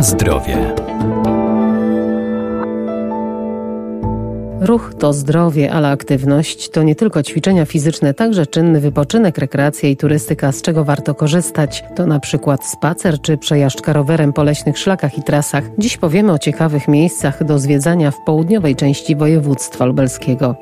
Zdrowie. Ruch to zdrowie, ale aktywność to nie tylko ćwiczenia fizyczne, także czynny wypoczynek, rekreacja i turystyka, z czego warto korzystać. To na przykład spacer czy przejażdżka rowerem po leśnych szlakach i trasach. Dziś powiemy o ciekawych miejscach do zwiedzania w południowej części województwa lubelskiego.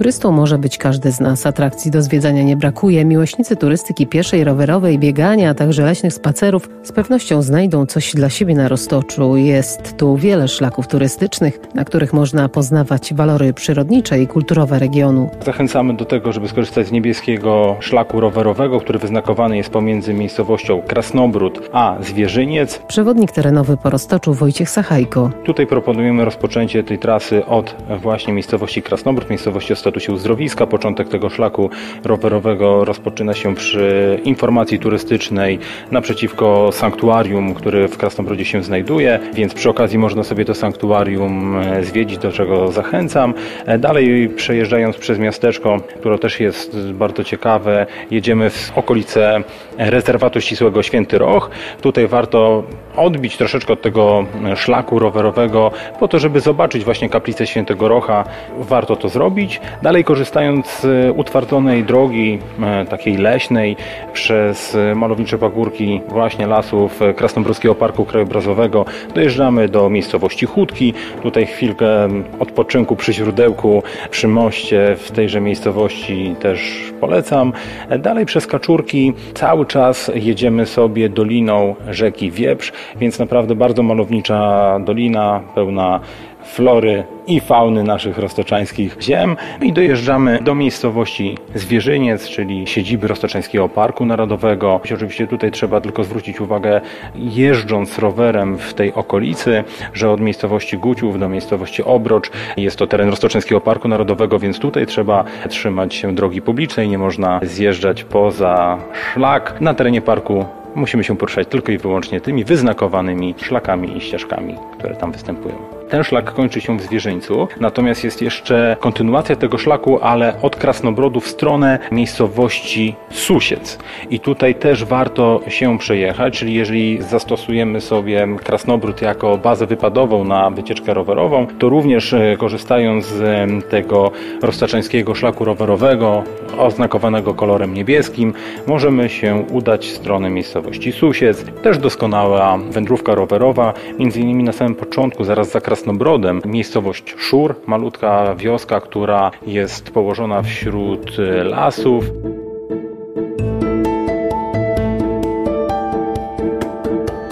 Turystą może być każdy z nas. Atrakcji do zwiedzania nie brakuje. Miłośnicy turystyki pieszej, rowerowej, biegania, a także leśnych spacerów z pewnością znajdą coś dla siebie na Roztoczu. Jest tu wiele szlaków turystycznych, na których można poznawać walory przyrodnicze i kulturowe regionu. Zachęcamy do tego, żeby skorzystać z niebieskiego szlaku rowerowego, który wyznakowany jest pomiędzy miejscowością Krasnobród a Zwierzyniec. Przewodnik terenowy po Roztoczu Wojciech Sachajko. Tutaj proponujemy rozpoczęcie tej trasy od właśnie miejscowości Krasnobród, miejscowości statusie uzdrowiska. Początek tego szlaku rowerowego rozpoczyna się przy informacji turystycznej naprzeciwko sanktuarium, który w Krasnobrodzie się znajduje, więc przy okazji można sobie to sanktuarium e, zwiedzić, do czego zachęcam. E, dalej przejeżdżając przez miasteczko, które też jest bardzo ciekawe, jedziemy w okolice rezerwatu ścisłego Święty Roch. Tutaj warto odbić troszeczkę od tego szlaku rowerowego po to, żeby zobaczyć właśnie kaplicę Świętego Rocha. Warto to zrobić. Dalej korzystając z utwardzonej drogi, e, takiej leśnej, przez malownicze pagórki właśnie lasów Krasnobruskiego Parku Krajobrazowego, dojeżdżamy do miejscowości Chudki. Tutaj chwilkę odpoczynku przy źródełku, przy moście w tejże miejscowości też polecam. Dalej przez Kaczurki cały czas jedziemy sobie doliną rzeki Wieprz, więc naprawdę bardzo malownicza dolina, pełna flory i fauny naszych roztoczańskich ziem i dojeżdżamy do miejscowości Zwierzyniec, czyli siedziby Roztoczańskiego Parku Narodowego. Oczywiście tutaj trzeba tylko zwrócić uwagę, jeżdżąc rowerem w tej okolicy, że od miejscowości Guciów do miejscowości Obrocz jest to teren Roztoczańskiego Parku Narodowego, więc tutaj trzeba trzymać się drogi publicznej, nie można zjeżdżać poza szlak. Na terenie parku musimy się poruszać tylko i wyłącznie tymi wyznakowanymi szlakami i ścieżkami, które tam występują. Ten szlak kończy się w Zwierzyńcu, natomiast jest jeszcze kontynuacja tego szlaku, ale od Krasnobrodu w stronę miejscowości Susiec. I tutaj też warto się przejechać, czyli jeżeli zastosujemy sobie Krasnobród jako bazę wypadową na wycieczkę rowerową, to również e, korzystając z tego roztaczańskiego szlaku rowerowego, oznakowanego kolorem niebieskim, możemy się udać w stronę miejscowości Susiec. Też doskonała wędrówka rowerowa, między innymi na samym początku, zaraz za Krasnobrodem, Krasnobrodem miejscowość Szur, malutka wioska, która jest położona wśród e, lasów.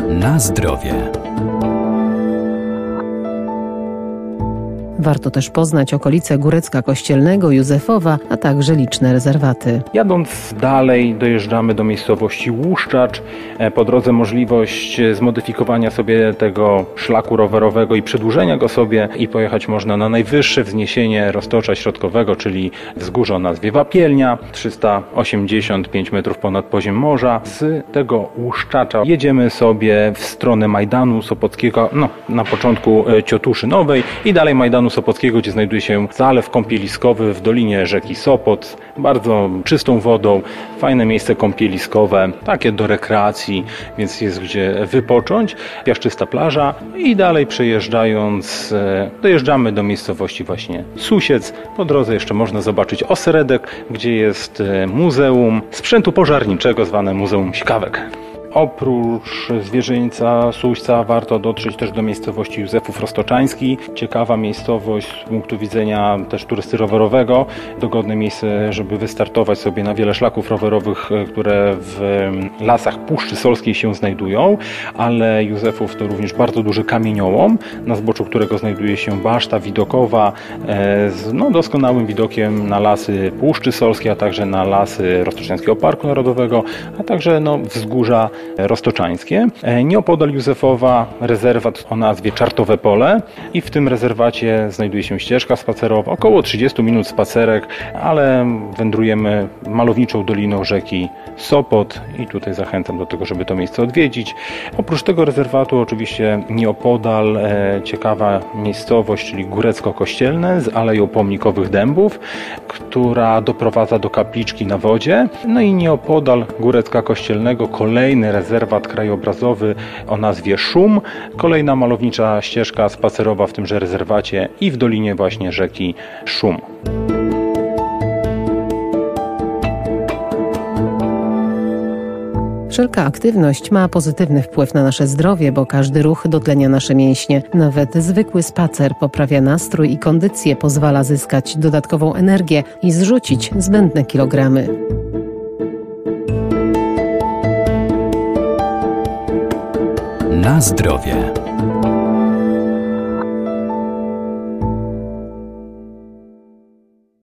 Na zdrowie. Warto też poznać okolice Górecka Kościelnego, Józefowa, a także liczne rezerwaty. Jadąc dalej dojeżdżamy do miejscowości Łuszczacz. E, po drodze możliwość zmodyfikowania sobie tego szlaku rowerowego i przedłużenia go sobie i pojechać można na najwyższe wzniesienie roztocza środkowego, czyli wzgórze o nazwie Wapielnia, 385 metrów ponad poziom morza. Z tego Łuszczacza jedziemy sobie w stronę Majdanu Sopockiego, no na początku e, Ciotuszy Nowej i dalej Majdanu Sopockiego, gdzie znajduje się zalew kąpieliskowy w dolinie rzeki Sopot, bardzo czystą wodą, fajne miejsce kąpieliskowe, takie do rekreacji, więc jest gdzie wypocząć, piaszczysta plaża i dalej przejeżdżając e, dojeżdżamy do miejscowości właśnie Susiec. Po drodze jeszcze można zobaczyć Oseredek, gdzie jest e, muzeum sprzętu pożarniczego zwane Muzeum Sikawek. Oprócz zwierzyńca, Suśca warto dotrzeć też do miejscowości Józefów Roztoczański. Ciekawa miejscowość z punktu widzenia też turysty rowerowego. Dogodne miejsce, żeby wystartować sobie na wiele szlaków rowerowych, e, które w lasach Puszczy Solskiej się znajdują, ale Józefów to również bardzo duży kamieniołom, na zboczu którego znajduje się baszta widokowa e, z no, doskonałym widokiem na lasy Puszczy Solskiej, a także na lasy Roztoczańskiego Parku Narodowego, a także no, wzgórza roztoczańskie. E, Nieopodal Józefowa rezerwat o nazwie Czartowe Pole i w tym rezerwacie znajduje się ścieżka spacerowa, około 30 minut spacerek, ale wędrujemy malowniczą doliną rzeki Sopot i tutaj zachęcam do tego, żeby to miejsce odwiedzić. Oprócz tego rezerwatu oczywiście nieopodal e, ciekawa miejscowość, czyli Górecko-Kościelne z Aleją Pomnikowych Dębów, która doprowadza do kapliczki na wodzie. No i nieopodal Górecka Kościelnego rezerwat krajobrazowy o nazwie Szum, kolejna malownicza ścieżka spacerowa w tymże rezerwacie i w dolinie właśnie rzeki Szum. Wszelka aktywność ma pozytywny wpływ na nasze zdrowie, bo każdy ruch dotlenia nasze mięśnie. Nawet zwykły spacer poprawia nastrój i kondycję, pozwala zyskać dodatkową energię i zrzucić zbędne kilogramy. Na zdrowie.